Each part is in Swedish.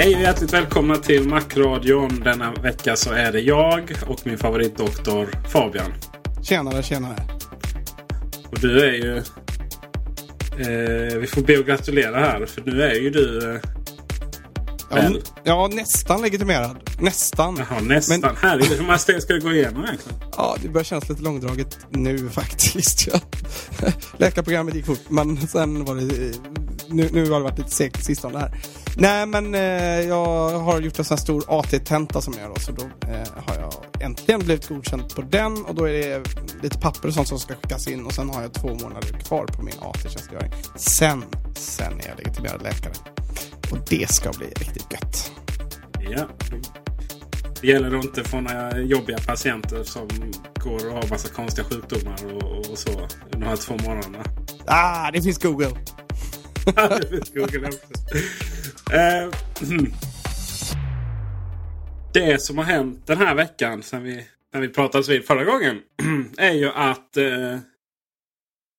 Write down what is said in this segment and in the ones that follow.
Hej och hjärtligt välkomna till Macradion. Denna vecka så är det jag och min favoritdoktor Fabian. Tjenare, tjenare. Och du är ju... Eh, vi får be och gratulera här för nu är ju du... Eh, Ja, ja, nästan legitimerad. Nästan. Jaha, nästan. Men- Härligt. Hur många steg ska du gå igenom egentligen? Ja, det börjar kännas lite långdraget nu faktiskt. Ja. Läkarprogrammet gick fort, men sen var det... Nu, nu har det varit lite segt sistone här. Nej, men eh, jag har gjort en sån här stor AT-tenta som jag gör då, så då eh, har jag äntligen blivit godkänd på den och då är det lite papper och sånt som ska skickas in och sen har jag två månader kvar på min AT-tjänstgöring. Sen, sen är jag legitimerad läkare. Och det ska bli riktigt gött. Ja. Det gäller att inte få några jobbiga patienter som går och har massa konstiga sjukdomar och, och så de här två månaderna. Ah, det finns Google! Google också. Eh. Det som har hänt den här veckan sen vi, när vi pratades vid förra gången är ju att eh,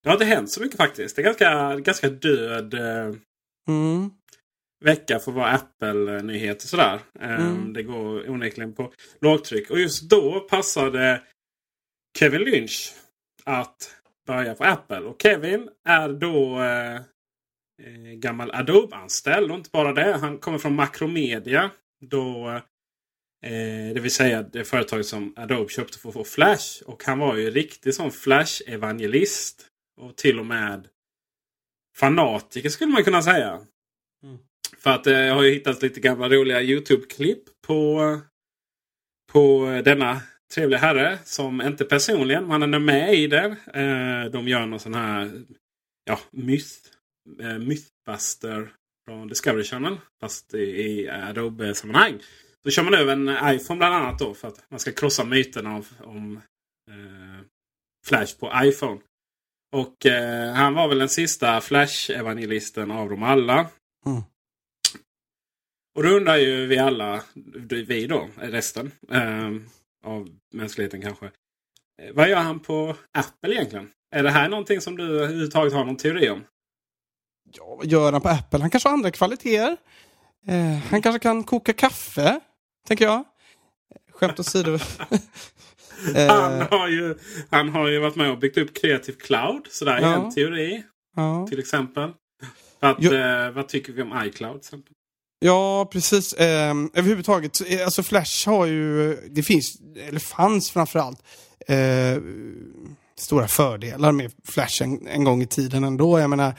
det har inte hänt så mycket faktiskt. Det är ganska, ganska död eh, Mm. vecka för att vara Apple-nyheter sådär. Eh, Mm. Det går onekligen på lågtryck. Och just då passade Kevin Lynch att börja på Apple. Och Kevin är då eh, eh, gammal Adobe-anställd. Och inte bara det. Han kommer från Macromedia. Då, eh, det vill säga det företag som Adobe köpte för att få Flash. Och han var ju riktig sån Flash-evangelist. Och till och med fanatiker skulle man kunna säga. För att eh, jag har ju hittat lite gamla roliga YouTube-klipp på, på denna trevliga herre. Som inte personligen, men han är med i det. Eh, de gör någon sån här ja, myth, eh, Mythbuster från Discovery Channel. Fast i, Adobe-sammanhang. Så kör man över en iPhone bland annat då för att man ska krossa myterna av, om eh, Flash på iPhone. Och eh, han var väl den sista Flash-evangelisten av dem alla. Mm. Och då undrar ju vi alla, vi då, resten eh, av mänskligheten kanske. Eh, Vad gör han på Apple egentligen? Är det här någonting som du överhuvudtaget har någon teori om? Ja, vad gör han på Apple? Han kanske har andra kvaliteter. Eh, han kanske kan koka kaffe, tänker jag. Skämt åsido. Han, eh, har ju, han har ju varit med och byggt upp Creative Cloud. Så där är Ja. en teori ja. till exempel. Att, Jo. eh, vad tycker vi om iCloud? till exempel? ja, precis. Eh, överhuvudtaget, så, alltså Flash har ju, det finns, eller fanns framförallt, eh, stora fördelar med Flash en, en gång i tiden ändå. Jag menar,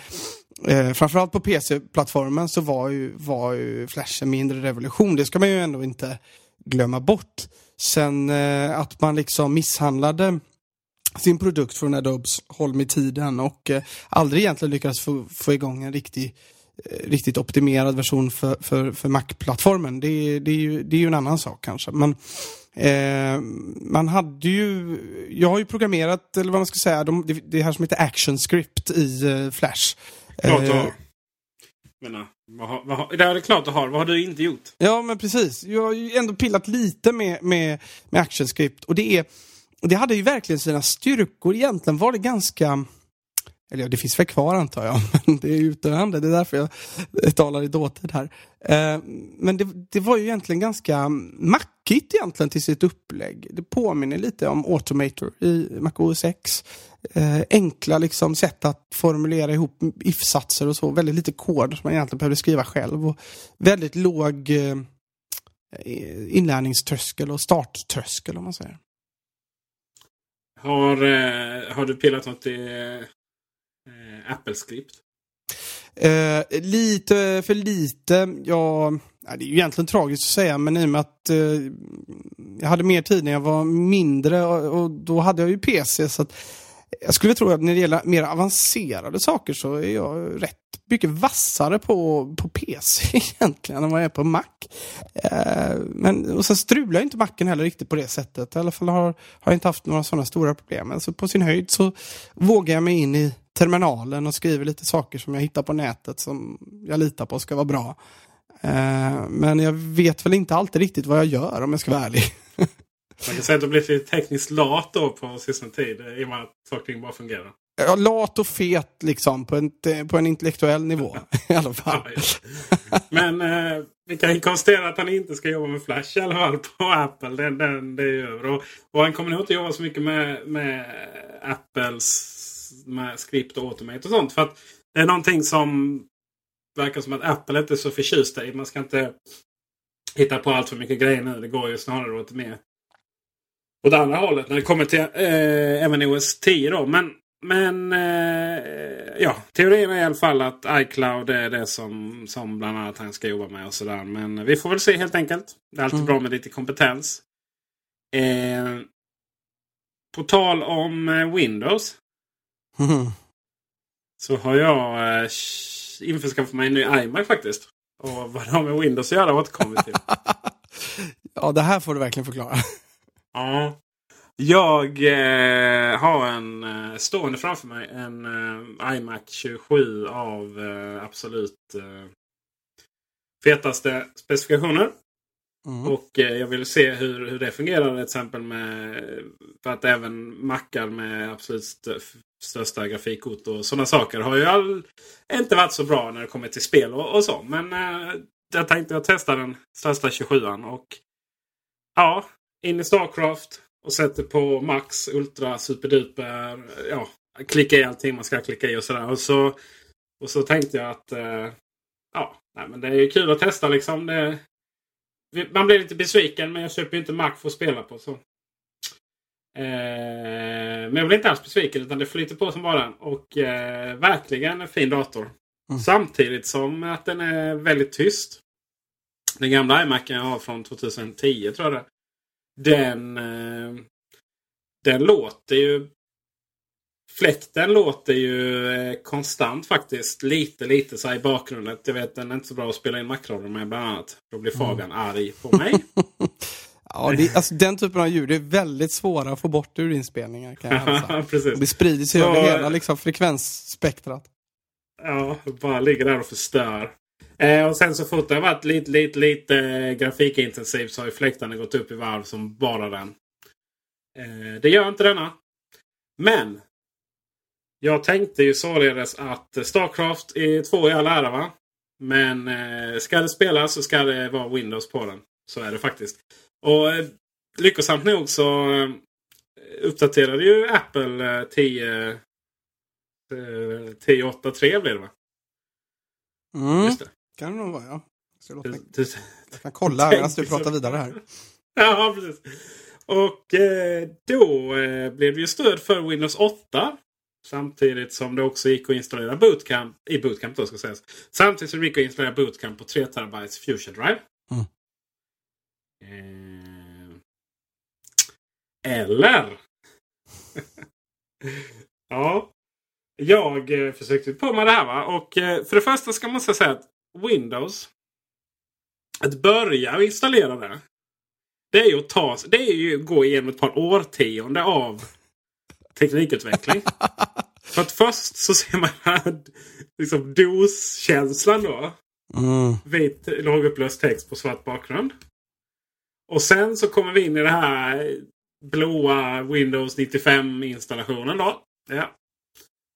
eh, framförallt på PC-plattformen så var ju, var ju Flash en mindre revolution. Det ska man ju ändå inte glömma bort. Sen eh, att man liksom misshandlade sin produkt från Adobes håll med tiden och eh, aldrig egentligen lyckades få, få igång en riktig, eh, riktigt optimerad version för, för, för Mac-plattformen. Det, det, är ju, det är ju en annan sak kanske. Men eh, man hade ju, jag har ju programmerat, eller vad man ska säga, de, det, det här som heter ActionScript i eh, Flash. Klart du Eh, har. Menar, vad har, vad har, det är klart du har. Vad har du inte gjort? Ja, men precis. Jag har ju ändå pillat lite med, med, med ActionScript och det är det hade ju verkligen sina styrkor. Egentligen var det ganska Eller ja, det finns väl kvar antar jag, men det är utdöende. Det är därför jag talar i dåtid här. Eh, men det, det, var ju egentligen ganska mackigt egentligen till sitt upplägg. Det påminner lite om Automator i Mac OS X. Eh, enkla liksom sätt att formulera ihop if-satser och så. Väldigt lite kod som man egentligen behövde skriva själv. Och väldigt låg eh, inlärningströskel och starttröskel om man säger. Har, eh, har du pillat något i eh, Apple-skript? Eh, lite för lite. Ja, det är ju egentligen tragiskt att säga, men i och med att eh, jag hade mer tid när jag var mindre och, och då hade jag ju PC. så att jag skulle tro att när det gäller mer avancerade saker så är jag rätt mycket vassare på, på PC egentligen än vad jag är på Mac. Eh, men, och sen strular inte Macen heller riktigt på det sättet. I alla fall har, har jag inte haft några sådana stora problem. Alltså på sin höjd så vågar jag mig in i terminalen och skriver lite saker som jag hittar på nätet som jag litar på ska vara bra. Eh, men jag vet väl inte alltid riktigt vad jag gör om jag ska vara ärlig. Man kan säga att du blivit lite tekniskt lat då på sista tid i och med att saker bara fungerar. Ja, lat och fet liksom på en, på en intellektuell nivå i alla fall. Men eh, vi kan konstatera att han inte ska jobba med Flash i alla fall på Apple. Den, den, det är över. Och, och han kommer nog inte jobba så mycket med, med Apples med skript och automate och sånt. För att det är någonting som verkar som att Apple inte är så förtjusta i. Man ska inte hitta på allt för mycket grejer nu. Det går ju snarare åt mer åt andra hållet när det kommer till eh, även OS 10. Då. Men, men eh, ja, teorin är i alla fall att iCloud är det som, som bland annat han ska jobba med. och sådär. Men vi får väl se helt enkelt. Det är alltid mm. bra med lite kompetens. Eh, på tal om eh, Windows. Mm. Så har jag eh, införskaffat mig en ny iMac faktiskt. Och vad det har med Windows att göra återkommer till. ja, det här får du verkligen förklara. Ja. Jag eh, har en eh, stående framför mig en eh, iMac 27 av eh, absolut eh, fetaste specifikationer. Mm. Och jag vill se hur, hur det fungerar till exempel med för att även mackar med absolut st största grafikkort och sådana saker har ju all, inte varit så bra när det kommer till spel och, och så. Men jag tänkte jag testa den största 27an och ja, in i Starcraft och sätter på Max, Ultra, Superduper. Ja, klicka i allting man ska klicka i och sådär. Och så, och så tänkte jag att eh, ja, nej, men det är kul att testa liksom. Det, man blir lite besviken men jag köper inte Mac för att spela på. så. Eh, men jag blir inte alls besviken utan det flyter på som bara. Och eh, verkligen en fin dator. Mm. Samtidigt som att den är väldigt tyst. Den gamla iMacen jag har från 2010 tror jag det Den, eh, den låter ju Fläkten låter ju eh, konstant faktiskt. Lite, lite så i bakgrunden. Jag vet den är inte så bra att spela in makroder med bland annat. Då blir Fabian mm. arg på mig. ja, det, alltså, den typen av ljud är väldigt svåra att få bort ur inspelningar. Kan jag Precis. Det sprider sig över hela liksom, frekvensspektrat. Ja, bara ligger där och förstör. Eh, och sen så fort det har varit lite, lite, lite eh, grafikintensivt så har ju fläktarna gått upp i varv som bara den. Eh, det gör inte denna. Men jag tänkte ju således att Starcraft är två i all ära va? Men eh, ska det spelas så ska det vara Windows på den. Så är det faktiskt. Och eh, lyckosamt nog så eh, uppdaterade ju Apple eh, 10 eh, 10.8.3 blir det va? Mm. Just det. Kan det nog vara ja. Jag, mig... jag kan kolla medan du pratar vidare här. ja, precis. Och eh, då eh, blev det ju stöd för Windows 8 Samtidigt som det också gick att installera Bootcamp i Bootcamp då ska sägas. Samtidigt som det gick att installera Bootcamp på 3 terabytes Fusion Drive. Mm. Eh, eller? ja. Jag eh, försökte på med det här va. Och eh, för det första ska man säga att Windows. Att börja installera det. Det är ju att ta, det är ju att gå igenom ett par årtionde av teknikutveckling. För att först så ser man här, liksom DOS-känslan då. Mm. Vit lågupplöst text på svart bakgrund. Och sen så kommer vi in i det här blåa Windows 95 installationen då. Ja.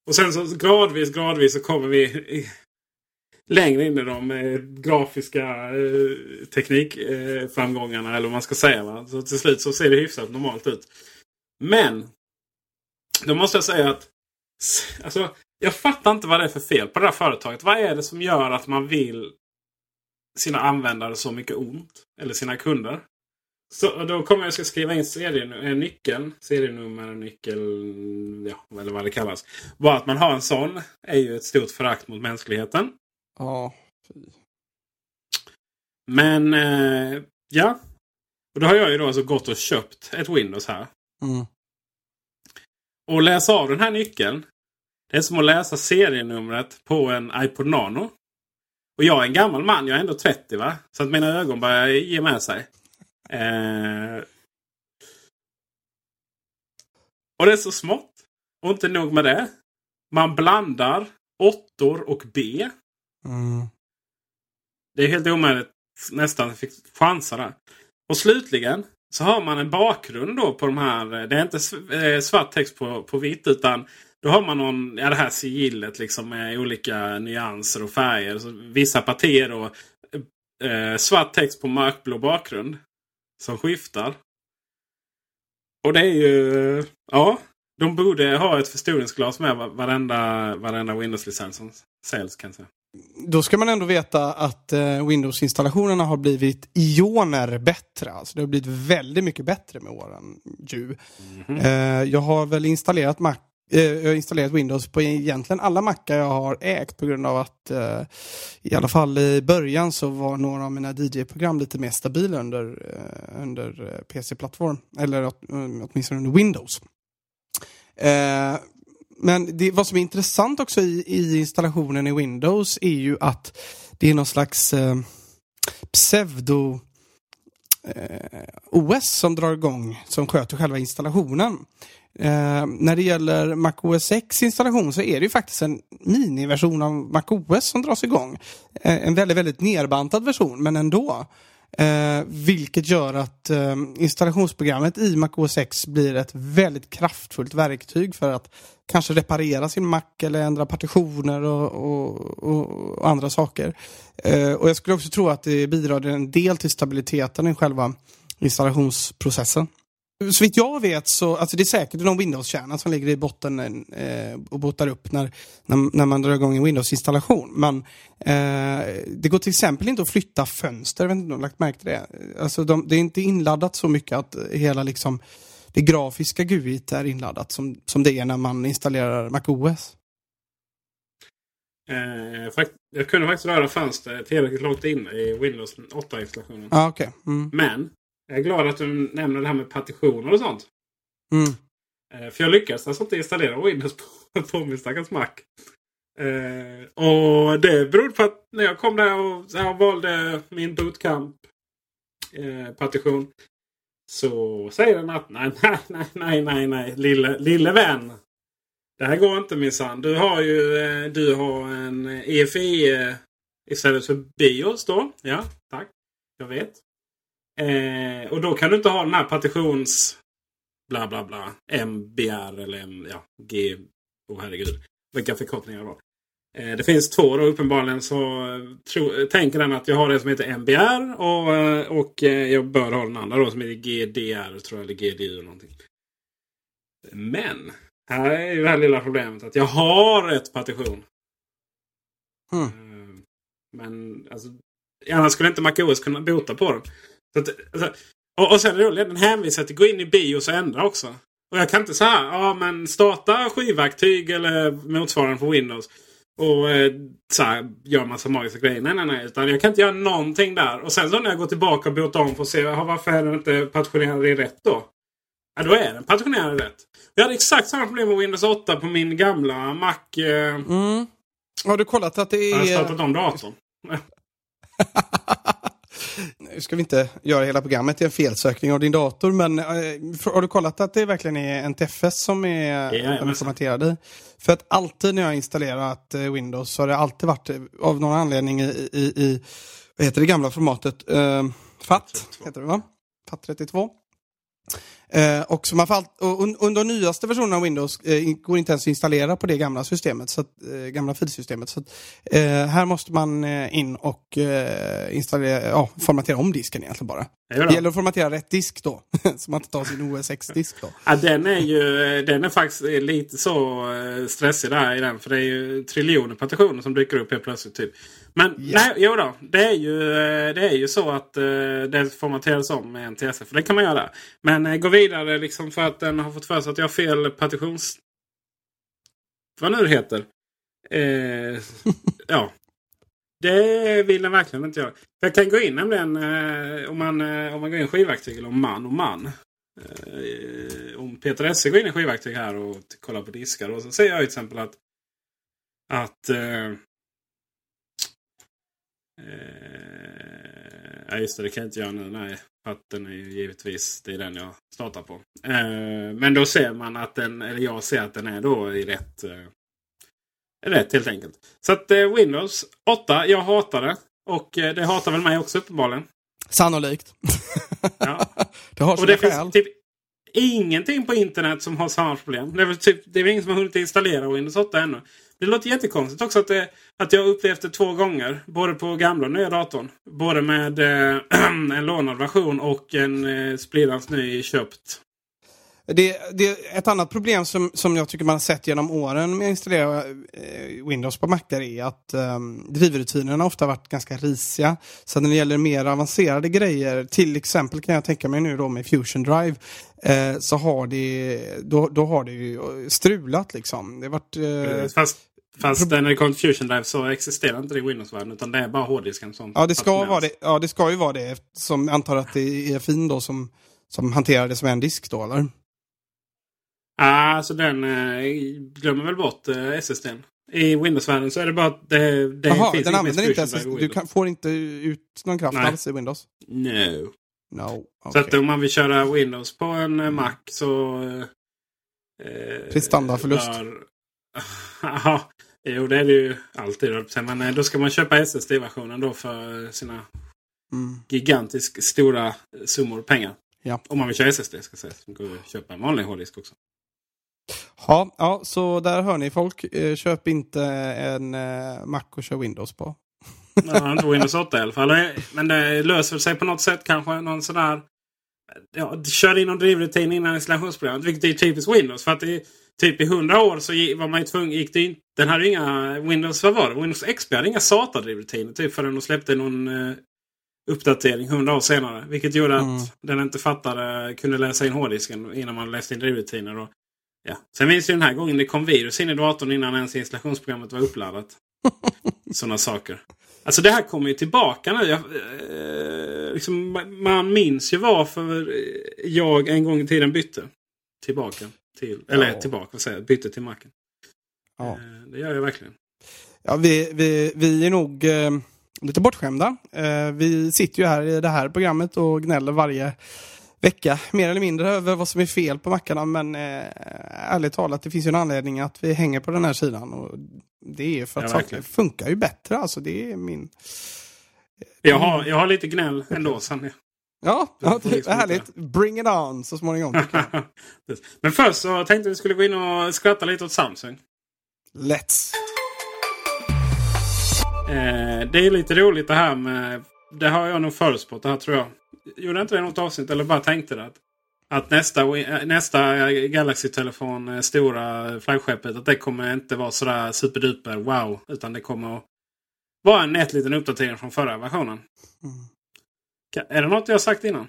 Och sen så gradvis, gradvis så kommer vi längre in i de eh, grafiska eh, teknikframgångarna. eller vad man ska säga. Va? Så till slut så ser det hyfsat normalt ut. Men. Då måste jag säga att. Alltså, jag fattar inte vad det är för fel på det här företaget. Vad är det som gör att man vill sina användare så mycket ont? Eller sina kunder. Så då kommer jag ska skriva in serienyckeln. Eh, nyckeln, serienummer, nyckel, ja, eller vad det kallas. Bara att man har en sån är ju ett stort förakt mot mänskligheten. Ja. Men eh, ja. Och då har jag ju då alltså gått och köpt ett Windows här. Mm. Och läsa av den här nyckeln. Det är som att läsa serienumret på en iPod Nano. Och jag är en gammal man. Jag är ändå 30 va. Så att mina ögon börjar ge med sig. Eh... Och det är så smått. Och inte nog med det. Man blandar åttor och B. Mm. Det är helt omöjligt. Nästan fick chansa där. Och slutligen så har man en bakgrund då på de här. Eh, det är inte eh, svart text på, på vitt utan då har man någon, ja, det här sigillet liksom med olika nyanser och färger. Så vissa partier då eh, eh svart text på mörkblå bakgrund. Som skiftar. Och det är ju... Ja. De borde ha ett förstoringsglas med varenda, varenda Windows-licens som säljs kan jag säga. Då ska man ändå veta att eh, Windows-installationerna har blivit ioner bättre. Alltså det har blivit väldigt mycket bättre med åren. Ju. Mm eh, jag har väl installerat Mac Eh, jag har installerat Windows på egentligen alla mackar jag har ägt på grund av att eh, i alla fall i början så var några av mina DJ-program lite mer stabila under, eh, under eh, PC-plattform. Eller åt, åtminstone under Windows. Men det, vad som är intressant också i, i, installationen i Windows är ju att det är någon slags eh, pseudo eh, OS som drar igång, som sköter själva installationen. Eh, när det gäller Mac OS X installation så är det ju faktiskt en miniversion av Mac OS som dras igång. Eh, en väldigt, väldigt nerbantad version, men ändå. Eh, vilket gör att eh, installationsprogrammet i Mac OS X blir ett väldigt kraftfullt verktyg för att kanske reparera sin Mac eller ändra partitioner och, och, och, och andra saker. Eh, och jag skulle också tro att det bidrar en del till stabiliteten i själva installationsprocessen. Så vitt jag vet så, alltså det är säkert någon Windows-kärna som ligger i botten eh, och botar upp när, när, när, man drar igång en Windows-installation. Men eh, det går till exempel inte att flytta fönster, jag vet inte om lagt märke till det. Alltså de, det är inte inladdat så mycket att hela liksom det grafiska GUIt är inladdat som, som det är när man installerar MacOS. Eh, jag kunde faktiskt röra fönster tillräckligt långt in i Windows 8-installationen. Ah, okay. Mm. Men jag är glad att du nämner det här med partitioner och sånt. Mm. Eh, för jag lyckades alltså inte installera Windows på, på min stackars Mac. Eh, och det berodde på att när jag kom där och jag valde min bootcamp eh. Så säger den att nej, nej, nej, nej, nej, nej, lille, lille vän. Det här går inte minsann. Du har ju eh, du har en EFI eh, istället för BIOS då. Ja, tack. Jag vet. Eh, och då kan du inte ha den här partitions... Bla bla bla. MBR eller M, ja, G... Oh herregud. Vilka förkortningar det var. Eh, det finns två då uppenbarligen så tro, tänker den att jag har det som heter MBR och, eh, och eh, jag bör ha den andra då som heter GDR tror jag. Eller GDU eller någonting. Men här är ju det här lilla problemet att jag har ett partition. Mm. Men alltså, annars skulle inte MacOS kunna bota på den. Att, alltså, och, och sen roliga, den hänvisar till att gå in i bios och ändra också. Och jag kan inte säga ja men starta skivverktyg eller motsvarande på Windows. Och eh, så här, gör massa magiska grejer. Nej, nej, nej. Utan jag kan inte göra någonting där. Och sen så när jag går tillbaka och botar om för att se varför är den inte partitionerad i rätt då? Ja, då är den partitionerad i rätt. Jag hade exakt samma problem med Windows 8 på min gamla Mac. Eh... Mm. Har du kollat att det är... Jag har startat om datorn. Ska vi inte göra hela programmet till en felsökning av din dator, men äh, har du kollat att det verkligen är NTFS som är ja, formaterad i? För att alltid när jag har installerat äh, Windows så har det alltid varit av någon anledning i, i, i vad heter det gamla formatet? FAT, heter det va? FAT32. Eh, och, så man får och un, under nyaste versionen av Windows eh, går inte ens att installera på det gamla systemet, så att, eh, gamla filsystemet. Så att, eh, här måste man eh, in och eh, installera, ja, formatera om disken egentligen bara. Det gäller att formatera rätt disk då, så man inte tar sin OS X-disk då. Ja, den är ju den är faktiskt lite så stressig där i den. För det är ju triljoner partitioner som dyker upp helt plötsligt. Typ. Men ja. nej, jo då, det är ju, det är ju så att uh, det formateras om med NTSC. För det kan man göra. Men gå vidare liksom för att den har fått för sig att jag har fel partitions... Vad nu det heter. Uh, ja. Det vill den verkligen inte göra. Jag kan gå in nämligen eh, om, man, eh, om man går in i skivartikel om man och man. Eh, om Peter Esse går in i skivartikel här och kollar på diskar. Och så ser jag till exempel att att eh, eh, ja just det, det kan jag inte göra nu. Nej, för att den är ju givetvis det är den jag startar på. Eh, men då ser man att den, eller jag ser att den är då i rätt, eh, rätt helt enkelt. Så att eh, Windows 8, jag hatar det. Och eh, det hatar väl mig också uppenbarligen. Sannolikt. Ja. det har och det finns typ ingenting på internet som har samma problem. Det är väl typ, det är väl ingen som har hunnit installera Windows 8 ännu. Det låter jättekonstigt också att, det, att jag upplevt det två gånger. Både på gamla och nya datorn. Både med eh, en lånad version och en eh, splittrans ny köpt. Det, det, ett annat problem som, som jag tycker man har sett genom åren med att installera eh, Windows på Macar är att eh, drivrutinerna ofta varit ganska risiga. Så när det gäller mer avancerade grejer, till exempel kan jag tänka mig nu då med Fusion Drive, eh, så har det, då, då har det ju strulat liksom. Det varit, eh, Fast Fast när det kommer till Fusion Drive så existerar inte det i Windows-världen utan det är bara hårddisken som ja det, ska vara det, ja, det ska ju vara det. Som antar att det är fin då som, som hanterar det som en disk då, eller? Ah, alltså den eh, glömmer väl bort eh, SSDn. I Windows-världen så är det bara att det, det Aha, finns den använder inte SSD. Du kan, får inte ut någon kraft Nej. alls i Windows? No. No. Okay. Så att om man vill köra Windows på en eh, Mac så... Eh, Prestandaförlust. Ja, jo det är det ju alltid. Men eh, då ska man köpa SSD-versionen då för sina mm. gigantiskt stora summor pengar. Ja. Om man vill köra SSD ska sägas. Man går köpa en vanlig hårddisk också. Ja, ja, så där hör ni folk. Eh, köp inte en eh, Mac och kör Windows på. Ja, inte Windows 8 i alla fall. Men det löser sig på något sätt kanske. Någon sån där... Ja, kör in någon drivrutin innan installationsprogrammet. Vilket är typiskt Windows. För att det, typ i 100 år så var man ju tvungen... Gick det in, den hade inga... Windows, vad var det? Windows XP hade inga SATA-drivrutiner. Typ förrän de släppte någon eh, uppdatering 100 år senare. Vilket gjorde mm. att den inte fattade, kunde läsa in hårddisken innan man läste in drivrutiner. Ja. Sen minns ju den här gången det kom virus in i datorn innan ens installationsprogrammet var uppladdat. Sådana saker. Alltså det här kommer ju tillbaka nu. Jag, eh, liksom, man minns ju varför jag en gång i tiden bytte. Tillbaka. Till, eller ja. tillbaka, vad säger jag? Bytte till Macen. Ja. Eh, det gör jag verkligen. Ja, vi, vi, vi är nog... Eh lite bortskämda. Eh, vi sitter ju här i det här programmet och gnäller varje vecka mer eller mindre över vad som är fel på mackarna men eh, ärligt talat det finns ju en anledning att vi hänger på den här sidan och det är för att ja, saker funkar ju bättre alltså det är min... Jag har, jag har lite gnäll ändå Sanne. Ja, ja det liksom härligt. Bring it on så småningom. men först så tänkte vi skulle gå in och skratta lite åt Samsung. Let's! Eh, det är lite roligt det här med... Det har jag nog förutspått det här tror jag. Gjorde inte det i något avsnitt eller bara tänkte det? Att, att nästa, nästa Galaxy-telefon, eh, stora flaggskeppet, att det kommer inte vara sådär superduper wow. Utan det kommer att vara en nätt liten uppdatering från förra versionen. Mm. Är det något jag har sagt innan?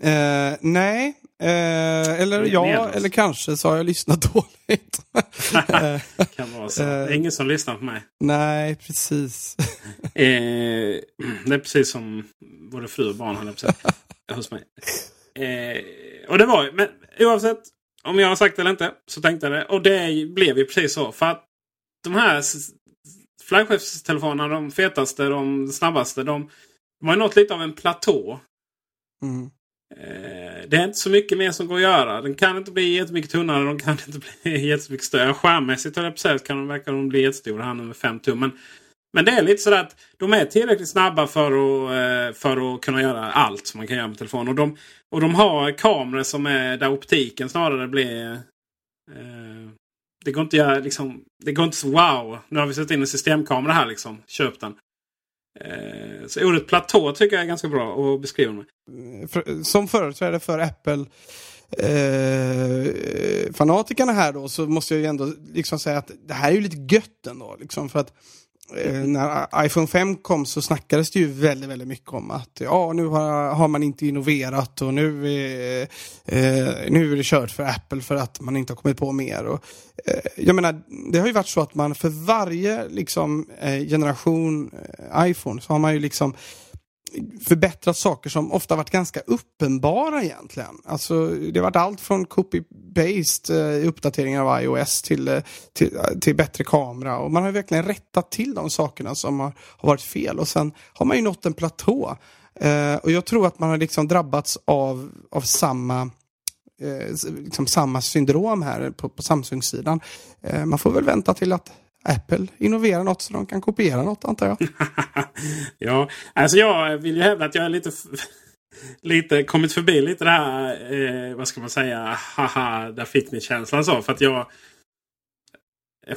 Eh, nej, eh, eller ja, eller kanske så har jag lyssnat dåligt. kan vara så. Det är ingen som lyssnar på mig. Nej, precis. eh, det är precis som både fru och barn höll jag hos mig. Eh, och det var men oavsett om jag har sagt det eller inte så tänkte jag det. Och det blev ju precis så. För att de här flaggskeppstelefonerna, de fetaste, de snabbaste, de, de har nått lite av en platå. Mm. Eh, det är inte så mycket mer som går att göra. Den kan inte bli jättemycket tunnare. Den kan inte bli jättemycket större. Skärmmässigt höll jag på kan de, verkar de bli jättestora här nu med 5 tum. Men Men det är lite så att de är tillräckligt snabba för att, eh, för att kunna göra allt som man kan göra med telefon. Och de, och de har kameror som är där optiken snarare blir... Eh, det går inte att göra liksom... Det går inte så wow. Nu har vi satt in en systemkamera här liksom. Köp den. Eh, så ordet platå tycker jag är ganska bra att beskriva med. Mm, som företrädare för Apple eh, fanatikerna här då så måste jag ju ändå liksom säga att det här är ju lite gött ändå. Liksom, för att eh, när iPhone 5 kom så snackades det ju väldigt, väldigt mycket om att ja, nu har, har man inte innoverat och nu är, eh, nu är det kört för Apple för att man inte har kommit på mer. Och, eh, jag menar, det har ju varit så att man för varje liksom, eh, generation eh, iPhone så har man ju liksom förbättrat saker som ofta varit ganska uppenbara egentligen. Alltså, det har varit allt från copy-paste i uppdateringar av iOS till, eh, till, eh, till, bättre kamera och man har verkligen rättat till de sakerna som har, har varit fel och sen har man ju nått en platå. Eh, och jag tror att man har liksom drabbats av, av samma liksom samma syndrom här på, på Samsung-sidan. man får väl vänta till att Apple innoverar något så de kan kopiera något antar jag. ja, alltså jag vill ju hävda att jag är lite, lite kommit förbi lite det här, eh, vad ska man säga, haha, där fick ni känslan så. För att jag,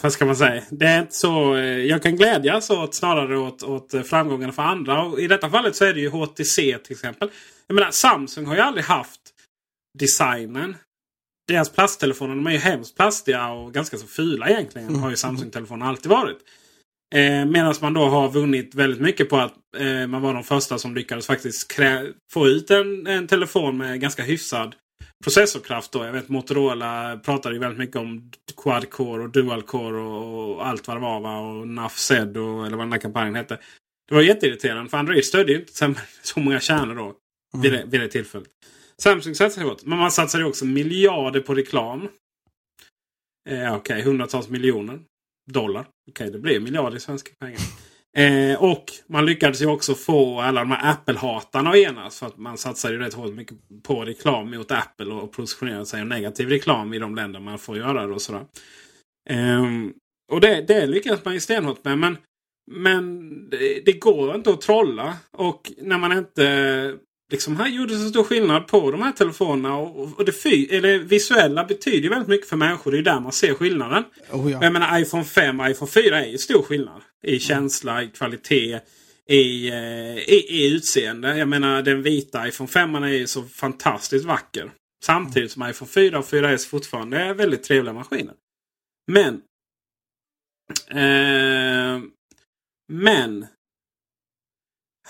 vad ska man säga, det är inte så, eh, jag kan glädjas åt snarare åt, åt framgångarna för andra. Och I detta fallet så är det ju HTC till exempel. Jag menar Samsung har ju aldrig haft designen deras plasttelefoner de är ju hemskt plastiga och ganska så fula egentligen. Mm. Har ju Samsung-telefoner alltid varit. Eh, Medan man då har vunnit väldigt mycket på att eh, man var de första som lyckades faktiskt få ut en, en telefon med ganska hyfsad processorkraft. Då. Jag vet Motorola pratade ju väldigt mycket om quad-core och dual-core och, och, allt vad det var. Va? Och NAF och, eller vad den här kampanjen hette. Det var jätteirriterande för Android stödde ju inte så många kärnor då. Vid, det, vid det tillfället. Samsung satsar hårt. Men man satsar ju också miljarder på reklam. Eh, Okej, okay, hundratals miljoner dollar. Okej, okay, det blir miljarder i svenska pengar. Eh, och man lyckades ju också få alla de här Apple-hatarna att enas. För att man satsar ju rätt hårt mycket på reklam mot Apple och positionerar sig och negativ reklam i de länder man får göra det och sådär. Eh, och det, det lyckades man ju stenhårt med. Men, men det, det, går inte att trolla. Och när man inte liksom här gjorde så stor skillnad på de här telefonerna. Och, och det fy, eller visuella betyder väldigt mycket för människor. Det är där man ser skillnaden. Oh ja. Jag menar iPhone 5 och iPhone 4 är ju stor skillnad. I mm. känsla, i kvalitet, i, eh, i, i utseende. Jag menar den vita iPhone 5 är ju så fantastiskt vacker. Samtidigt som iPhone 4 och 4S fortfarande är väldigt trevliga maskiner. Men eh, men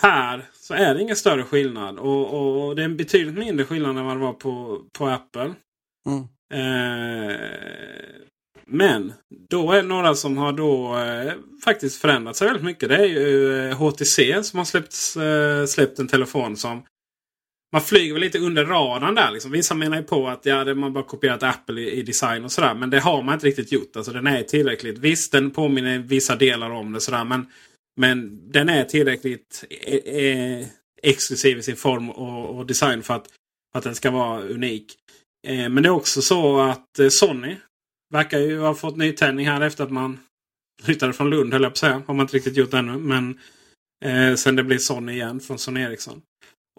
här så är det ingen större skillnad. Och, och det är en betydligt mindre skillnad än vad det var på, på Apple. Mm. Eh, men då är det några som har då eh, faktiskt förändrat sig väldigt mycket. Det är ju HTC eh, som har släppt, eh, släppt en telefon som man flyger väl lite under radarn där. Liksom. Vissa menar ju på att ja, man bara kopierat Apple i, i, design och sådär. Men det har man inte riktigt gjort. Alltså den är tillräckligt. Visst, den påminner vissa delar om det sådär. Men men den är tillräckligt eh, exklusiv i sin form och, och, design för att, för att den ska vara unik. Eh, men det är också så att eh, Sony verkar ju ha fått nytändning här efter att man flyttade från Lund höll jag på att säga. Har man inte riktigt gjort ännu. Men eh, sen det blir Sony igen från Sony Ericsson.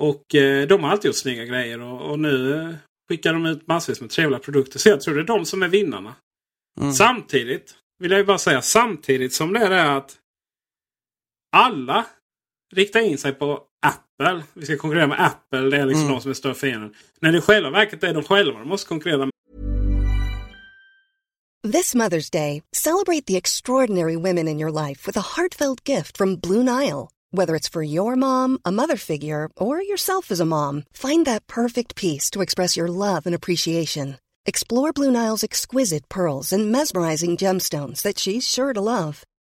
Och eh, de har alltid gjort snygga grejer och, och nu eh, skickar de ut massvis med trevliga produkter. Så jag tror det är de som är vinnarna. Mm. Samtidigt vill jag bara säga samtidigt som det är att alla riktar in sig på Apple. Vi ska konkurrera med Apple. Det är liksom mm. de som är större fienden. När det i själva verket är de själva de måste konkurrera med. This Mother's Day, celebrate the extraordinary women in your life with a heartfelt gift from Blue Nile. Whether it's for your mom, a mother figure, or yourself as a mom, find that perfect piece to express your love and appreciation. Explore Blue Nile's exquisite pearls and mesmerizing gemstones that she's sure to love.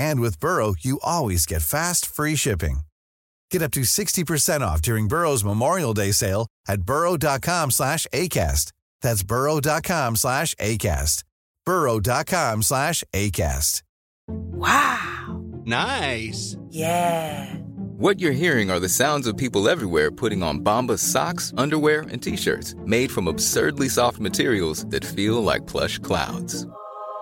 And with Burrow, you always get fast, free shipping. Get up to 60% off during Burrow's Memorial Day sale at burrow.com slash ACAST. That's burrow.com slash ACAST. burrow.com slash ACAST. Wow. Nice. Yeah. What you're hearing are the sounds of people everywhere putting on Bombas socks, underwear, and t-shirts made from absurdly soft materials that feel like plush clouds.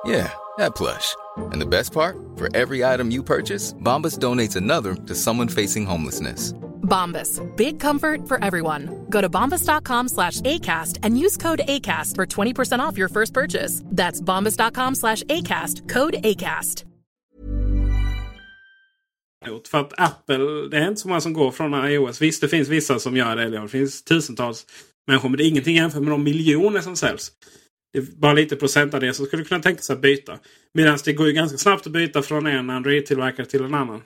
Yeah, that plush. And the best part? For every item you purchase, Bombas donates another to someone facing homelessness. Bombas. Big comfort for everyone. Go to bombas.com slash ACAST and use code ACAST for 20% off your first purchase. That's bombas.com slash ACAST. Code ACAST. För att Apple, det är inte så många som går från iOS. Visst, det finns vissa som gör det. Det finns tusentals människor. Men det är ingenting jämfört med de miljoner som säljs. Det är bara lite det som skulle kunna tänka sig att byta. Medan det går ju ganska snabbt att byta från en Android-tillverkare till en annan.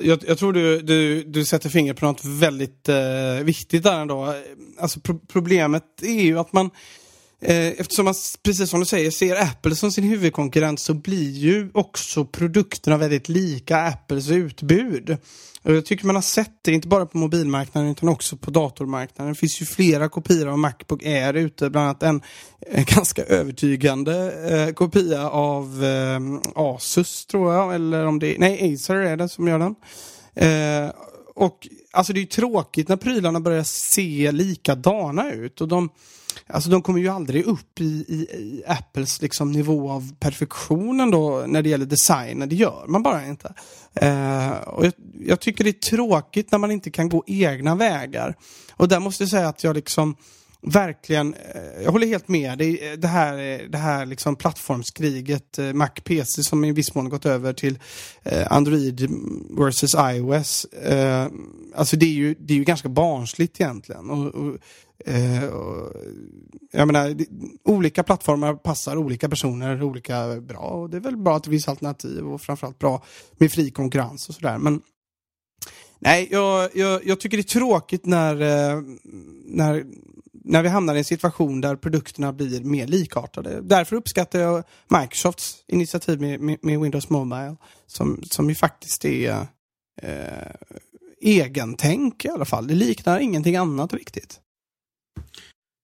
Jag, jag tror du, du, du sätter fingret på något väldigt eh, viktigt där ändå. Alltså pro problemet är ju att man eh, Eftersom man, precis som du säger, ser Apple som sin huvudkonkurrent så blir ju också produkterna väldigt lika Apples utbud. Jag tycker man har sett det, inte bara på mobilmarknaden utan också på datormarknaden. Det finns ju flera kopior av Macbook Air ute, bland annat en, en eh, ganska övertygande eh, kopia av eh, Asus tror jag, eller om det är, nej Acer är det som gör den. Eh, och alltså det är ju tråkigt när prylarna börjar se likadana ut och de Alltså de kommer ju aldrig upp i, i, i Apples liksom nivå av perfektionen då när det gäller designen. Det gör man bara inte. Eh, och jag, jag, tycker det är tråkigt när man inte kan gå egna vägar. Och där måste jag säga att jag liksom verkligen, eh, jag håller helt med dig. Eh, det här, eh, det här liksom plattformskriget, eh, Mac-PC som i viss mån gått över till eh, Android versus iOS. Eh, alltså det är, ju, det är ju ganska barnsligt egentligen. Och, och Eh, jag menar, olika plattformar passar olika personer olika bra och det är väl bra att det finns alternativ och framförallt bra med fri konkurrens och sådär. Men nej, jag, jag, jag, tycker det är tråkigt när, eh, när, när vi hamnar i en situation där produkterna blir mer likartade. Därför uppskattar jag Microsofts initiativ med, med, med Windows Mobile som, som ju faktiskt är eh, egentänk i alla fall. Det liknar ingenting annat riktigt.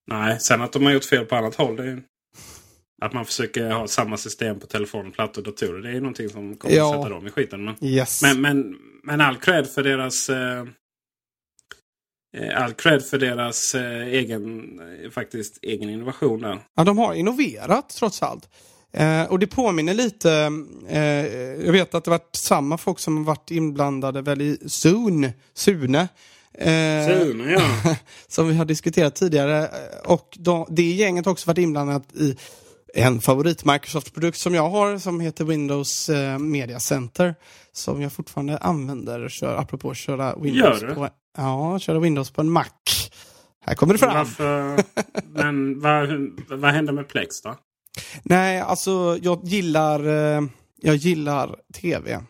Nej, sen att de har gjort fel på annat håll. Är, att man försöker ha samma system på telefon, plattor och datorer. Det är någonting som kommer ja. att sätta dem i skiten. Men, yes. men, men, men all cred för deras... Eh, eh all cred för deras eh, egen, eh, faktiskt, egen innovation där. Ja, de har innoverat trots allt. Eh, och det påminner lite, eh, jag vet att det varit samma folk som varit inblandade väl i Zoom, Sune Eh, ja. som vi har diskuterat tidigare. Och då, det gänget har också varit inblandat i en favorit Microsoft-produkt som jag har som heter Windows eh, Media Center. Som jag fortfarande använder, kör, apropå att köra Windows på, ja, köra Windows på en Mac. Här kommer det fram. Varför, men vad, vad händer med Plex då? Nej, alltså jag gillar, eh, jag gillar tv.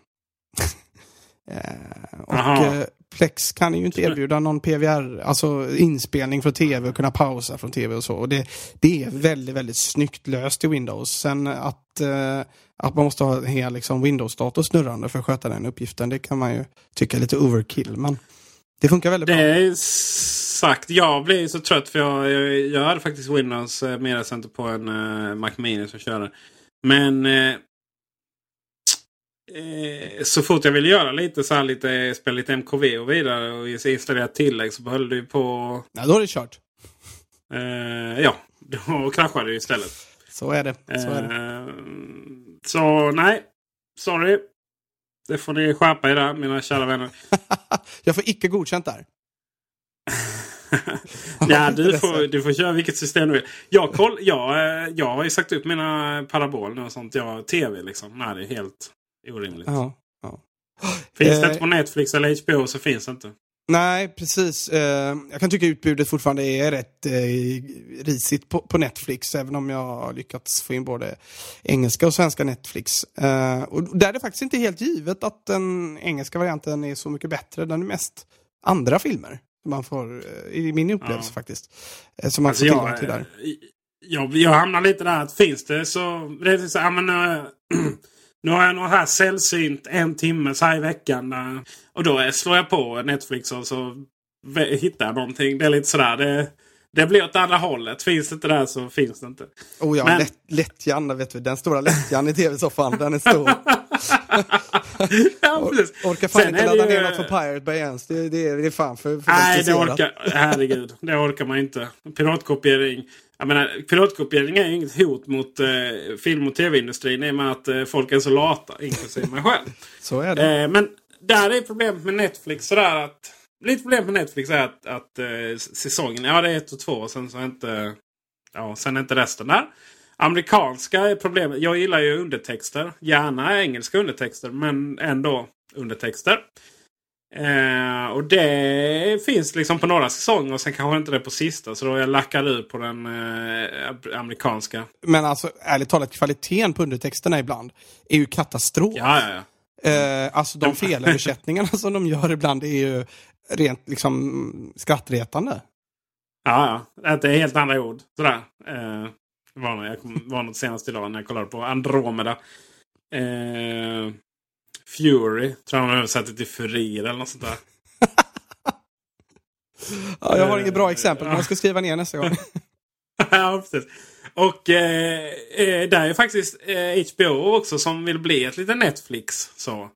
eh, och eh, Plex kan ju inte erbjuda någon PVR, alltså inspelning från tv och kunna pausa från tv och så. Och det, det är väldigt, väldigt snyggt löst i Windows. Sen att, eh, att man måste ha en hel liksom, Windows-dator snurrande för att sköta den uppgiften, det kan man ju tycka är lite overkill. Men det funkar väldigt det bra. Det är sagt. Jag blir så trött för jag, jag, jag hade faktiskt Windows eh, Media Center på en uh, Mac Mini som körde. Men eh, eh, så fort jag ville göra lite så här lite, spela lite MKV och vidare och installera tillägg så höll det på... Ja, då är det kört. Eh, ja, då kraschade det istället. Så är det. Så, är det. Eh, så nej, sorry. Det får ni skärpa er där, mina kära vänner. jag får icke godkänt där. ja, du får, du får köra vilket system du vill. Jag, koll, jag, eh, jag har ju sagt upp mina paraboler och sånt. Jag tv liksom. Nej, det är helt orimligt. Ja, ja. Finns det inte på Netflix eller HBO så finns det inte. Nej, precis. Eh, jag kan tycka utbudet fortfarande är rätt eh, risigt på, på, Netflix, även om jag har lyckats få in både engelska och svenska Netflix. Eh, och där är det faktiskt inte helt givet att den engelska varianten är så mycket bättre. Den är mest andra filmer. Man får, I min upplevelse ja. faktiskt. Som man alltså får tillgång till där. Jag, jag hamnar lite där att finns det så... Det är så ja, men, Nu har jag något här sällsynt en timme så här i veckan. Och då slår jag på Netflix och så hittar jag någonting. Det är lite sådär. Det, det blir åt andra hållet. Finns det inte där så finns det inte. Oh ja, Men... lätt, lättjan, vet du. Den stora lättjan i tv-soffan. Den är stor. ja, precis. Orkar fan Sen inte ladda ju... ner något från Pirate Bay ens. Det, det, det är fan för, för Nej, det orkar... Herregud. Det orkar man inte. Piratkopiering. Jag menar, piratkopiering är ju inget hot mot eh, film och tv-industrin i och med att eh, folk är så lata, inklusive mig själv. så är det. Eh, men där är problemet med Netflix sådär att... Lite problem med Netflix är att, att eh, säsongen, ja det är ett och två och sen så är inte... Ja, sen är inte resten där. Amerikanska är problemet. Jag gillar ju undertexter. Gärna engelska undertexter men ändå undertexter. Eh, och det finns liksom på några säsonger och sen kanske inte det på sista. Så då jag lackar ur på den eh, amerikanska. Men alltså ärligt talat kvaliteten på undertexterna ibland är ju katastrof. Ja, ja, ja. Eh, alltså de felöversättningarna som de gör ibland är ju rent liksom skrattretande. Ja, ja. Det är helt andra ord. Sådär. Eh, var, jag var något senast idag när jag kollade på Andromeda. Eh, Fury. Tror han översatte till Furir eller något sånt där. ja, jag har inget bra exempel men jag ska skriva ner nästa gång. ja, precis. Och eh, eh, där är faktiskt eh, HBO också som vill bli ett litet Netflix. Så.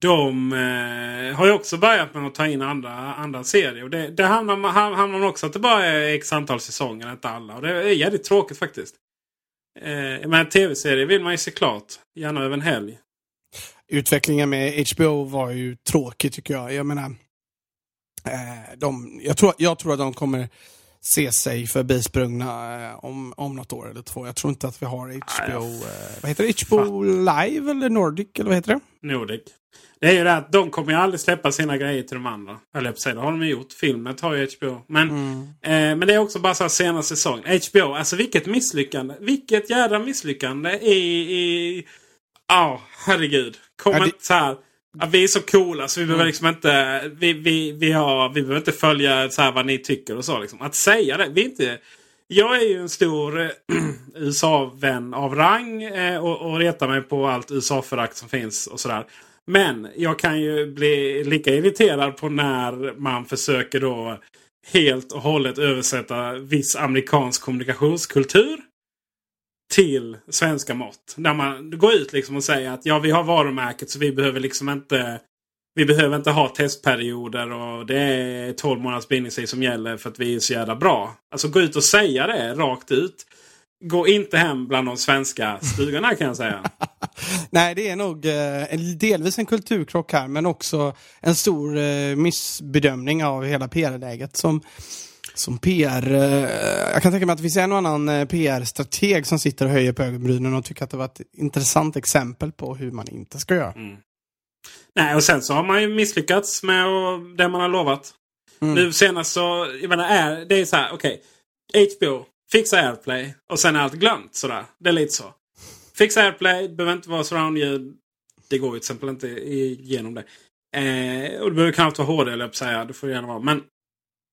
De eh, har ju också börjat med att ta in andra, andra serier. Och det, det handlar, handlar man också att det bara är x antal säsonger, inte alla. Och det är jävligt tråkigt faktiskt. Eh, men tv-serier vill man ju se klart. Gärna över en helg utvecklingen med HBO var ju tråkig tycker jag. Jag menar, eh, de, jag, tror, jag tror att de kommer se sig förbisprungna eh, om, om något år eller två. Jag tror inte att vi har HBO, eh, vad heter det? HBO Live eller Nordic eller vad heter det? Nordic. Det är ju det att de kommer ju aldrig släppa sina grejer till de andra. Eller på det har de gjort. Filmet har ju HBO. Men, mm. eh, men det är också bara så här senaste säsong. HBO, alltså vilket misslyckande. Vilket jädra misslyckande i... Ja, oh, herregud. Kom ja, inte så här. Ja, vi är så coola så vi behöver mm. liksom inte, vi, vi, vi, har, vi behöver inte följa så här vad ni tycker och så. Liksom. Att säga det. Vi är inte, jag är ju en stor äh, USA-vän av rang äh, och, och retar mig på allt USA-förakt som finns och sådär. Men jag kan ju bli lika irriterad på när man försöker då helt och hållet översätta viss amerikansk kommunikationskultur till svenska mått. Där man går ut liksom och säger att ja, vi har varumärket så vi behöver liksom inte vi behöver inte ha testperioder och det är 12 månaders bindningstid som gäller för att vi är så jävla bra. Alltså gå ut och säga det rakt ut. Gå inte hem bland de svenska stugorna kan jag säga. Nej, det är nog eh, delvis en kulturkrock här men också en stor eh, missbedömning av hela PR-läget som som PR, eh, jag kan tänka mig att det finns en och annan eh, PR-strateg som sitter och höjer på ögonbrynen och tycker att det var ett intressant exempel på hur man inte ska göra. Mm. Nej, och sen så har man ju misslyckats med det man har lovat. Mm. Nu senast så, jag menar, är, det är så här, okej. Okay, HBO, fixa AirPlay och sen är allt glömt sådär. Det är lite så. Fixa AirPlay, behöver inte vara surroundljud. Det går ju till exempel inte igenom det. Eh, och det behöver knappt vara HD eller jag säga. Det får det gärna vara. Men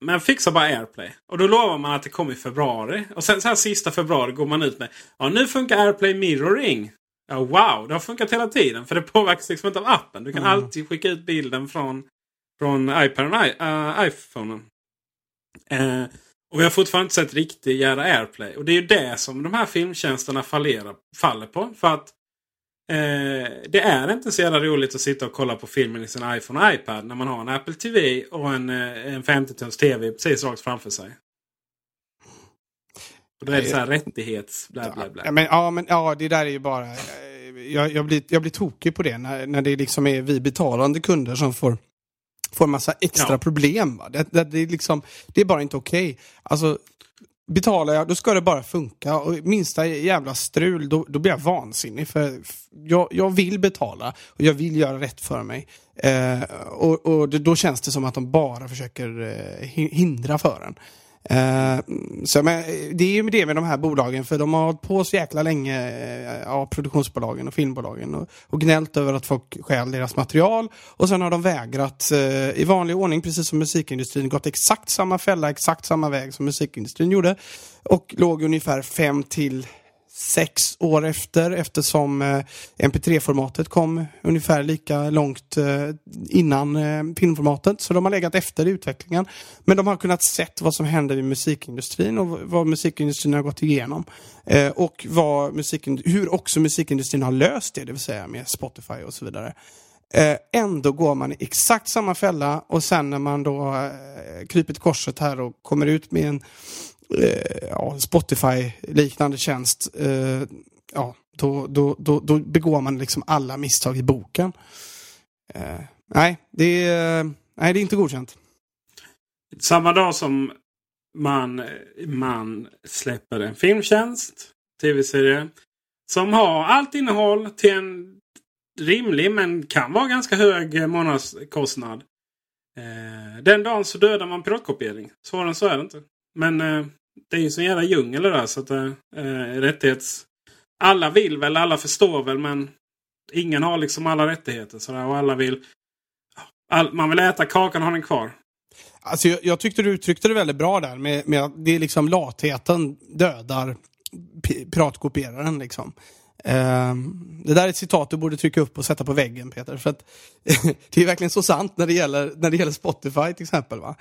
men fixa bara AirPlay. Och då lovar man att det kommer i februari. Och sen så här sista februari går man ut med. Ja nu funkar AirPlay Mirroring. Ja wow, det har funkat hela tiden. För det påverkas liksom inte av appen. Du kan mm. alltid skicka ut bilden från, från iPaden och uh, iPhonen. Uh, och vi har fortfarande inte sett riktigt jävla AirPlay. Och det är ju det som de här filmtjänsterna fallerar, faller på. För att det är inte så jävla roligt att sitta och kolla på filmen i sin iPhone och iPad när man har en Apple TV och en, eh, en 50-tums TV precis rakt framför sig. Och då är det så här rättighets... Bla, bla, bla. Ja, men, ja, men ja, det där är ju bara... eh, Jag, jag, blir, jag blir tokig på det när, när det liksom är vi betalande kunder som får, får en massa extra Ja. problem. Va? Det, det, det, är liksom, det är bara inte okej. Alltså, betalar jag, då ska det bara funka. Och minsta jävla strul, då, då blir jag vansinnig. För jag, jag vill betala och jag vill göra rätt för mig. Eh, och och det, då känns det som att de bara försöker eh, hindra för en. Eh, så, men, det är ju det med de här bolagen, för de har hållit på så jäkla länge, eh, ja, produktionsbolagen och filmbolagen, och, och gnällt över att folk stjäl deras material. Och sen har de vägrat, eh, i vanlig ordning, precis som musikindustrin, gått exakt samma fälla, exakt samma väg som musikindustrin gjorde. Och låg ungefär fem till sex år efter eftersom eh, MP3-formatet kom ungefär lika långt eh, innan eh, filmformatet. Så de har legat efter i utvecklingen. Men de har kunnat sett vad som händer i musikindustrin och vad musikindustrin har gått igenom. Eh, och vad musikind- hur också musikindustrin har löst det, det vill säga med Spotify och så vidare. Eh, ändå går man i exakt samma fälla och sen när man då eh, kryper korset här och kommer ut med en eh, ja, Spotify-liknande tjänst, eh, ja, då, då, då, då begår man liksom alla misstag i boken. Eh, nej, det är, nej, det är inte godkänt. Samma dag som man, man släpper en filmtjänst, tv-serie, som har allt innehåll till en rimlig men kan vara ganska hög månadskostnad. Eh, den dagen så dödar man piratkopiering. Svårare än så är det inte. Men eh, det är ju sån jävla djungel det där. Så att, eh, eh, rättighets... Alla vill väl, alla förstår väl men ingen har liksom alla rättigheter. Så där, och alla vill... All, man vill äta kakan och ha den kvar. Alltså, jag, jag tyckte du uttryckte det väldigt bra där med, med att det är liksom latheten dödar piratkopieraren. Liksom. Ehm, det där är ett citat du borde trycka upp och sätta på väggen Peter. För att det är verkligen så sant när det gäller, när det gäller Spotify till exempel. Va?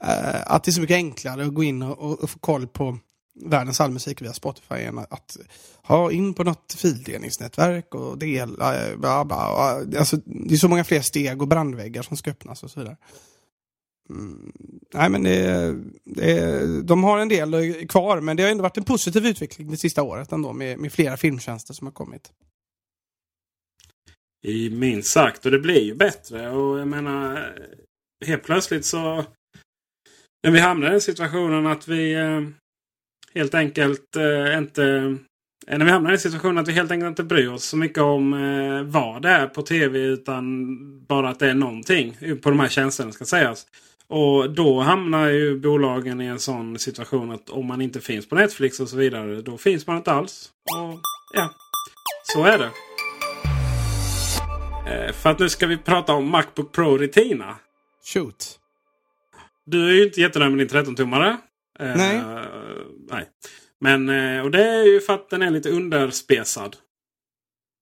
Ehm, att det är så mycket enklare att gå in och, och, få koll på världens allmusik via Spotify än att ha in på något fildelningsnätverk och dela. Eh, bla bla. Alltså, det är så många fler steg och brandväggar som ska öppnas och så vidare. Nej men det, det, de har en del kvar men det har ändå varit en positiv utveckling det sista året ändå med, med flera filmtjänster som har kommit. I minst sagt. Och det blir ju bättre. Och jag menar helt plötsligt så när vi hamnar i den situationen att vi eh, helt enkelt eh, inte när vi hamnar i den situationen att vi helt enkelt inte bryr oss så mycket om eh, vad det är på tv utan bara att det är någonting på de här tjänsterna ska sägas. Och då hamnar ju bolagen i en sån situation att om man inte finns på Netflix och så vidare då finns man inte alls. Och ja, så är det. Eh, för att nu ska vi prata om Macbook Pro Retina. Shoot. Du är ju inte jättenöjd med din 13-tummare. Eh, Nej. nej. Men, eh, och det är ju för att den är lite underspesad.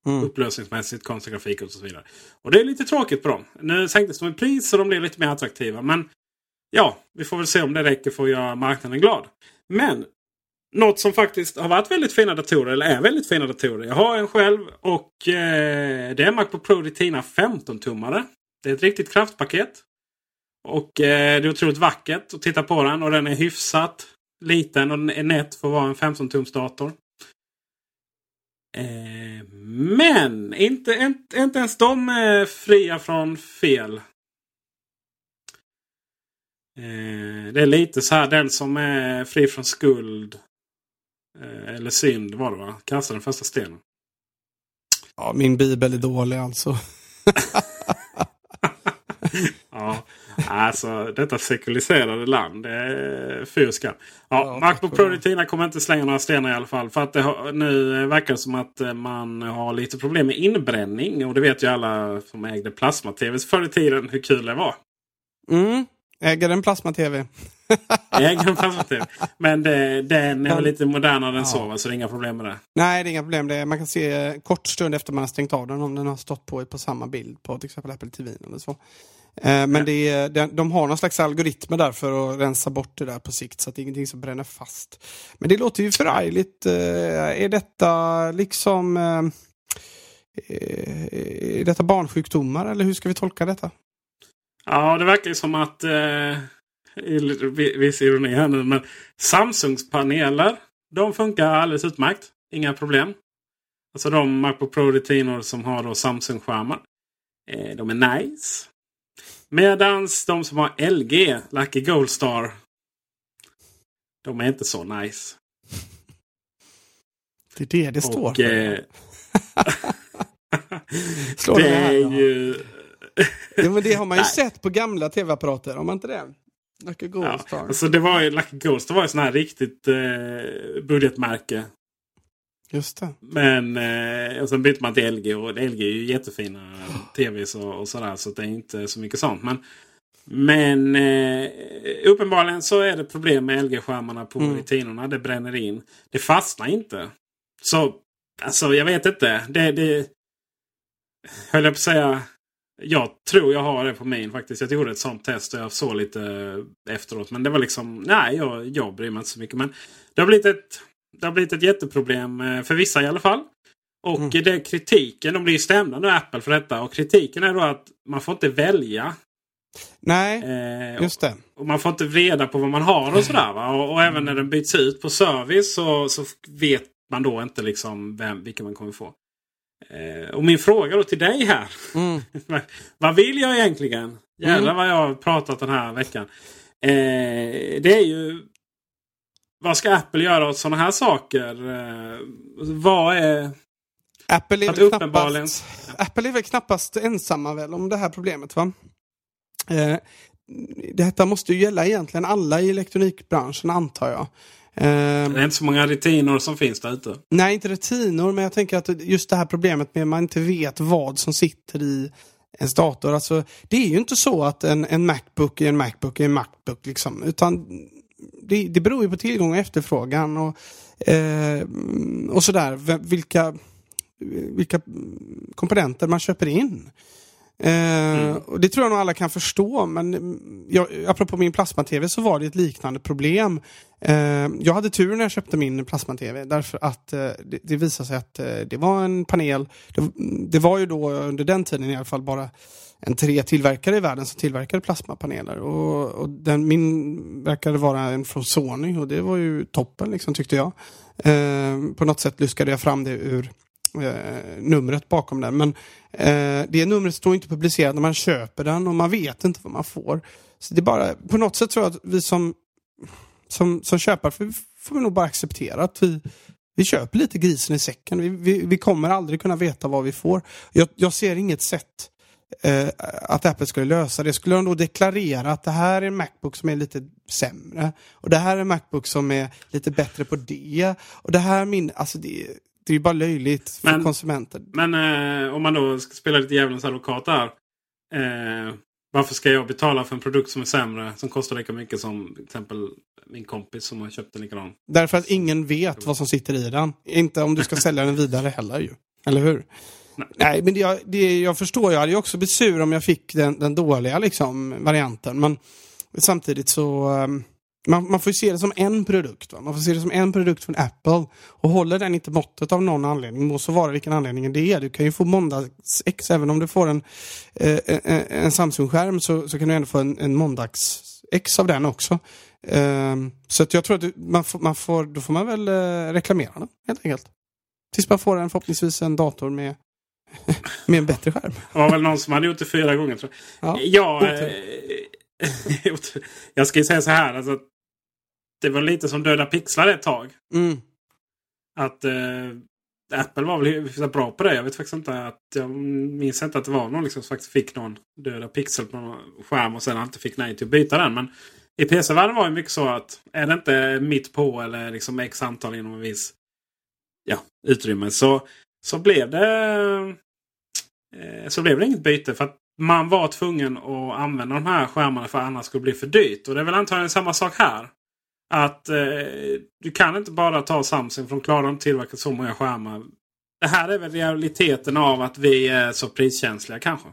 Mm. Upplösningsmässigt, konstgrafik och så vidare. Och det är lite tråkigt på dem. Nu sänktes de i pris så de blev lite mer attraktiva. Men ja, vi får väl se om det räcker för att göra marknaden glad. Men något som faktiskt har varit väldigt fina datorer, eller är väldigt fina datorer. Jag har en själv och eh, det är Macbook Pro Retina 15-tummare. Det är ett riktigt kraftpaket. Och eh, det är otroligt vackert att titta på den och den är hyfsat liten och den är nätt för att vara en 15-tums dator. Eh, men inte, inte, inte ens de är fria från fel. Eh, det är lite så här den som är fri från skuld. Eh, eller synd var det va? Kasta den första stenen. Ja, min bibel är dålig alltså. Ja, alltså detta sekuliserade land. Det är fy skam. Ja, Ja, Macbook Pro. Retina kommer inte slänga några stenar i alla fall. För att det har, nu verkar det som att eh, man har lite problem med inbränning. Och det vet ju alla som ägde plasma-tv förr i tiden hur kul det var. Mm. Äger en plasma-tv. Äger en plasma-tv. Men det, den är lite modernare än Ja. så. Så det är inga problem med det. Nej, det är inga problem. Det är, man kan se kort stund efter man har stängt av den om den har stått på på samma bild på till exempel Apple TV eller så. Eh, men det är, de, har någon slags algoritmer där för att rensa bort det där på sikt så att det är ingenting som bränner fast. Men det låter ju förargligt. Eh, är detta liksom... Eh, är detta barnsjukdomar eller hur ska vi tolka detta? Ja, det verkar ju som att... Eh, viss ironi här nu. Men Samsungs paneler. De funkar alldeles utmärkt. Inga problem. Alltså de Macbook Pro Retinor som har då Samsung-skärmar. Eh, de är nice. Medans de som har LG, Lucky Gold Star. De är inte så nice. Det är det det står Och, eh, det, det är ju... ja, men det har man ju sett på gamla tv-apparater, har man inte det? Lucky Gold ja, Star. Alltså det var ju, Lucky Gold Star var ju sån här riktigt eh, budgetmärke. Just det. Men eh, och sen bytte man till LG och LG är ju jättefina tvs och, och sådär. Så det är inte så mycket sånt. Men, men eh, uppenbarligen så är det problem med LG-skärmarna på mm. retinorna. Det bränner in. Det fastnar inte. Så alltså jag vet inte. Det, det höll jag på att säga. Jag tror jag har det på min faktiskt. Jag gjorde ett sånt test och jag såg lite efteråt. Men det var liksom, nej jag, jag bryr mig inte så mycket. Men det har blivit ett, det har blivit ett jätteproblem eh, för vissa i alla fall. Och mm. det kritiken, de blir stämda nu Apple för detta. Och kritiken är då att man får inte välja. Nej, eh, just det. Och, man får inte reda på vad man har och sådär. Va? Och, och även när den byts ut på service så, så vet man då inte liksom vem, vilka man kommer få. Eh, och min fråga då till dig här. Mm. vad vill jag egentligen? Jävlar mm. vad jag har pratat den här veckan. Eh, det är ju vad ska Apple göra åt sådana här saker? Eh, vad är... Apple är, väl knappast, Apple är väl knappast ensamma väl om det här problemet va? Eh, detta måste ju gälla egentligen alla i elektronikbranschen antar jag. Eh, det är inte så många retinor som finns där ute. Nej, inte retinor, men jag tänker att just det här problemet med att man inte vet vad som sitter i ens dator. Alltså, det är ju inte så att en, en Macbook är en Macbook är en Macbook. Liksom, utan det, det beror ju på tillgång och efterfrågan och, eh, och sådär. Vilka, vilka komponenter man köper in. Eh, mm. och det tror jag nog alla kan förstå, men jag, apropå min plasma-tv så var det ett liknande problem. Eh, jag hade tur när jag köpte min plasma-tv därför att eh, det, det, visade sig att det var en panel. Det, det, var ju då under den tiden i alla fall bara en tre tillverkare i världen som tillverkade plasmapaneler. Och, och den, min verkade vara en från Sony och det var ju toppen liksom tyckte jag. Eh, på något sätt luskade jag fram det ur eh, numret bakom den. Men eh, det numret står inte publicerat när man köper den och man vet inte vad man får. Så det är bara, på något sätt tror jag att vi som, som, som köpare får, får vi nog bara acceptera att vi, vi köper lite grisen i säcken. Vi, vi, vi kommer aldrig kunna veta vad vi får. Jag, jag ser inget sätt eh, att Apple skulle lösa det. Skulle de då deklarera att det här är en Macbook som är lite sämre och det här är en Macbook som är lite bättre på det och det här min, alltså det, det är ju bara löjligt för men, konsumenter. Men eh, om man då ska spela lite djävulens advokat där. Eh, varför ska jag betala för en produkt som är sämre som kostar lika mycket som till exempel min kompis som har köpt en likadan? Därför att ingen vet vad som sitter i den. Inte om du ska sälja den vidare heller ju. Eller hur? Nej, men det, det, jag förstår, jag hade ju också blivit sur om jag fick den, den dåliga liksom, varianten. Men samtidigt så ehm, man, man får se det som en produkt. Va? Man får se det som en produkt från Apple. Och håller den inte måttet av någon anledning, må så vara vilken anledningen det är. Du kan ju få måndags-X, även om du får en, eh, eh, eh, en, Samsung-skärm så, så kan du ändå få en, en måndags-X av den också. Eh, så att jag tror att man får, man får, då får man väl eh, reklamera den helt enkelt. Tills man får en förhoppningsvis en dator med med en bättre skärm. Det var väl någon som hade gjort det fyra gånger tror jag. Ja, jag, eh, jag ska ju säga så här. Alltså, det var lite som Döda pixlar ett tag. Mm. Att eh, Apple var väl hyfsat bra på det. Jag vet faktiskt inte att jag minns inte att det var någon liksom som faktiskt fick någon döda pixel på någon skärm och sen inte fick nej till att byta den. Men i PC-världen var det mycket så att är det inte mitt på eller liksom x antal inom en viss ja, utrymme så, så blev det Eh, så blev det inget byte. För att man var tvungen att använda de här skärmarna för annars skulle det bli för dyrt. Och det är väl antagligen samma sak här. Att eh, du kan inte bara ta Samsung för de klarar inte tillverka så många skärmar. Det här är väl realiteten av att vi är så priskänsliga kanske.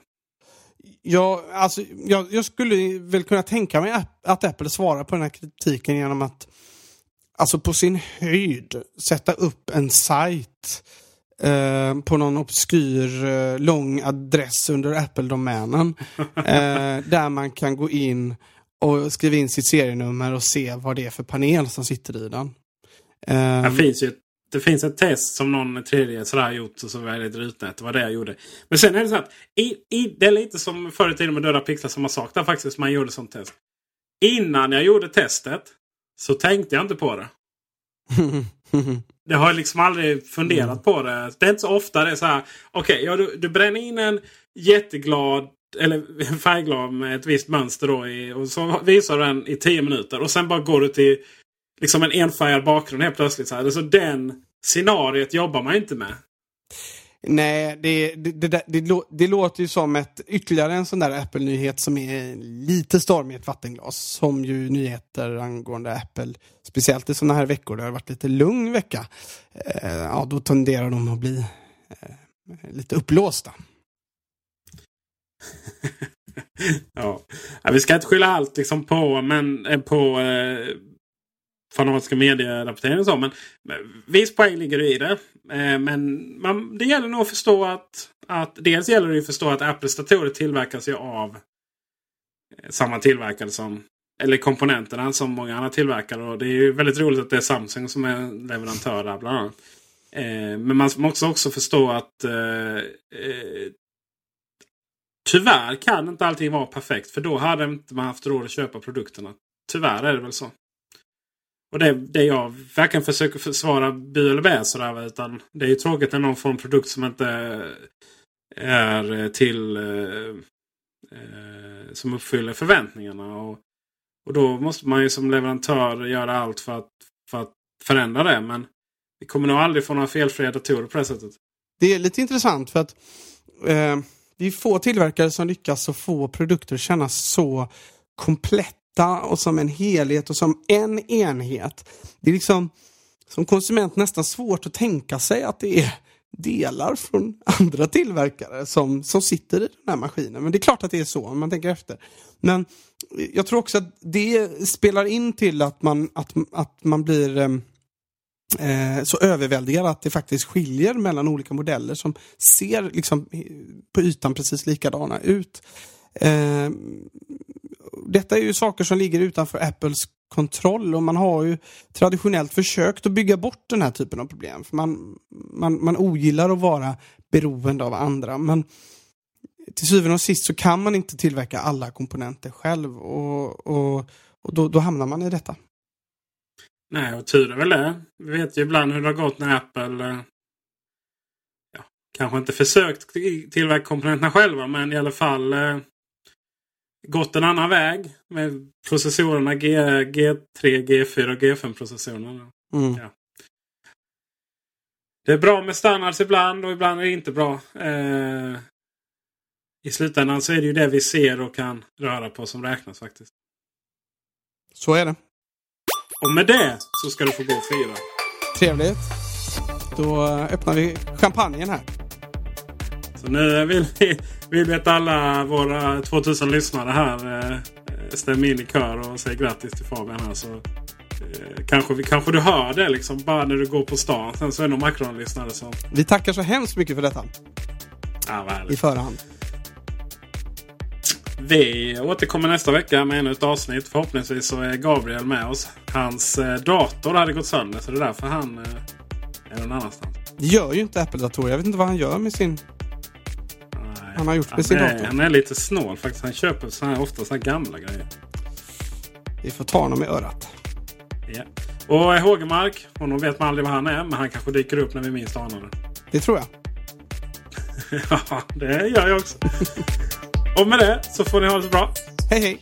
Ja, alltså, jag, jag skulle väl kunna tänka mig att Apple svarar på den här kritiken genom att alltså på sin höjd sätta upp en sajt eh, på någon obskyr eh, lång adress under Apple-domänen. eh, där man kan gå in och skriva in sitt serienummer och se vad det är för panel som sitter i den. Det Eh, finns ju det finns ett test som någon tredje sådär gjort och så var det ett rutnät. Det var det jag gjorde. Men sen är det så att i, i, det är lite som förr i tiden med döda pixlar som har sak där faktiskt man gjorde sånt test. Innan jag gjorde testet så tänkte jag inte på det. Jag har liksom aldrig funderat på det. Det är inte så ofta det är så här. Okej, ja, du, du bränner in en jätteglad eller färgglad med ett visst mönster då i, och så visar du den i tio minuter. Och sen bara går du till liksom en enfärgad bakgrund helt plötsligt. Så här. Så den scenariet jobbar man inte med. Nej, det, det, det, det, det låter ju som ett, ytterligare en sån där Apple-nyhet som är lite storm i ett vattenglas. Som ju nyheter angående Apple, speciellt i såna här veckor, det har varit lite lugn vecka. Eh, ja, då tenderar de att bli eh, lite upplåsta. ja. Ja, vi ska inte skylla allt liksom på, men, eh, på eh, fanatiska medierapportering och så. Men, men viss poäng ligger det i det. Eh, men man, det gäller nog att förstå att, att dels gäller det att förstå att Apples datorer tillverkas ju av eh, samma tillverkare som eller komponenterna som många andra tillverkare. Och det är ju väldigt roligt att det är Samsung som är leverantör där bland annat. Eh, men man måste också förstå att eh, eh, Tyvärr kan inte allting vara perfekt. För då hade man inte haft råd att köpa produkterna. Tyvärr är det väl så. Och det, det jag verkligen försöker försvara by eller bä sådär. Utan det är ju tråkigt när någon får en produkt som inte är till... Eh, eh, som uppfyller förväntningarna. Och, och då måste man ju som leverantör göra allt för att, för att förändra det. Men vi kommer nog aldrig få några felfria datorer på det sättet. Det är lite intressant för att eh, det är få tillverkare som lyckas få produkter att kännas så komplett och som en helhet och som en enhet. Det är liksom som konsument nästan svårt att tänka sig att det är delar från andra tillverkare som, som sitter i den här maskinen. Men det är klart att det är så om man tänker efter. Men jag tror också att det spelar in till att man, att, att man blir eh, eh, så överväldigad att det faktiskt skiljer mellan olika modeller som ser liksom eh, på ytan precis likadana ut. Eh, detta är ju saker som ligger utanför Apples kontroll och man har ju traditionellt försökt att bygga bort den här typen av problem. För man, man, man ogillar att vara beroende av andra. Men till syvende och sist så kan man inte tillverka alla komponenter själv och, och, och då, då hamnar man i detta. Nej, och tur är väl det. Vi vet ju ibland hur det har gått när Apple eh, ja, kanske inte försökt tillverka komponenterna själva, men i alla fall eh, gått en annan väg med processorerna G, G3, G4 och G5-processorerna. Mm. Ja. Det är bra med standards ibland och ibland är det inte bra. Eh, I slutändan så är det ju det vi ser och kan röra på som räknas faktiskt. Så är det. Och med det så ska du få gå och fira. Trevligt. Då öppnar vi champagnen här. Så nu vill vi, vill vi att alla våra 2000 lyssnare här eh, stämmer in i kör och säger grattis till Fabian här. Så, eh, kanske, vi, kanske du hör det liksom bara när du går på stan. Sen så är det någon Macron-lyssnare som... Vi tackar så hemskt mycket för detta. Ja, I förhand. Vi återkommer nästa vecka med ännu ett avsnitt. Förhoppningsvis så är Gabriel med oss. Hans eh, dator hade gått sönder så det är därför han eh, är någon annanstans. Det gör ju inte Apple-datorer. Jag vet inte vad han gör med sin... Han har gjort med sin är, dator. han är lite snål faktiskt. Han köper så här, ofta så här gamla grejer. Vi får ta honom i örat. Ja. Och eh, Hågemark, honom vet man aldrig vad han är. Men han kanske dyker upp när vi minst anar det. Det tror jag. Ja, det gör jag också. Och med det så får ni ha det så bra. Hej hej!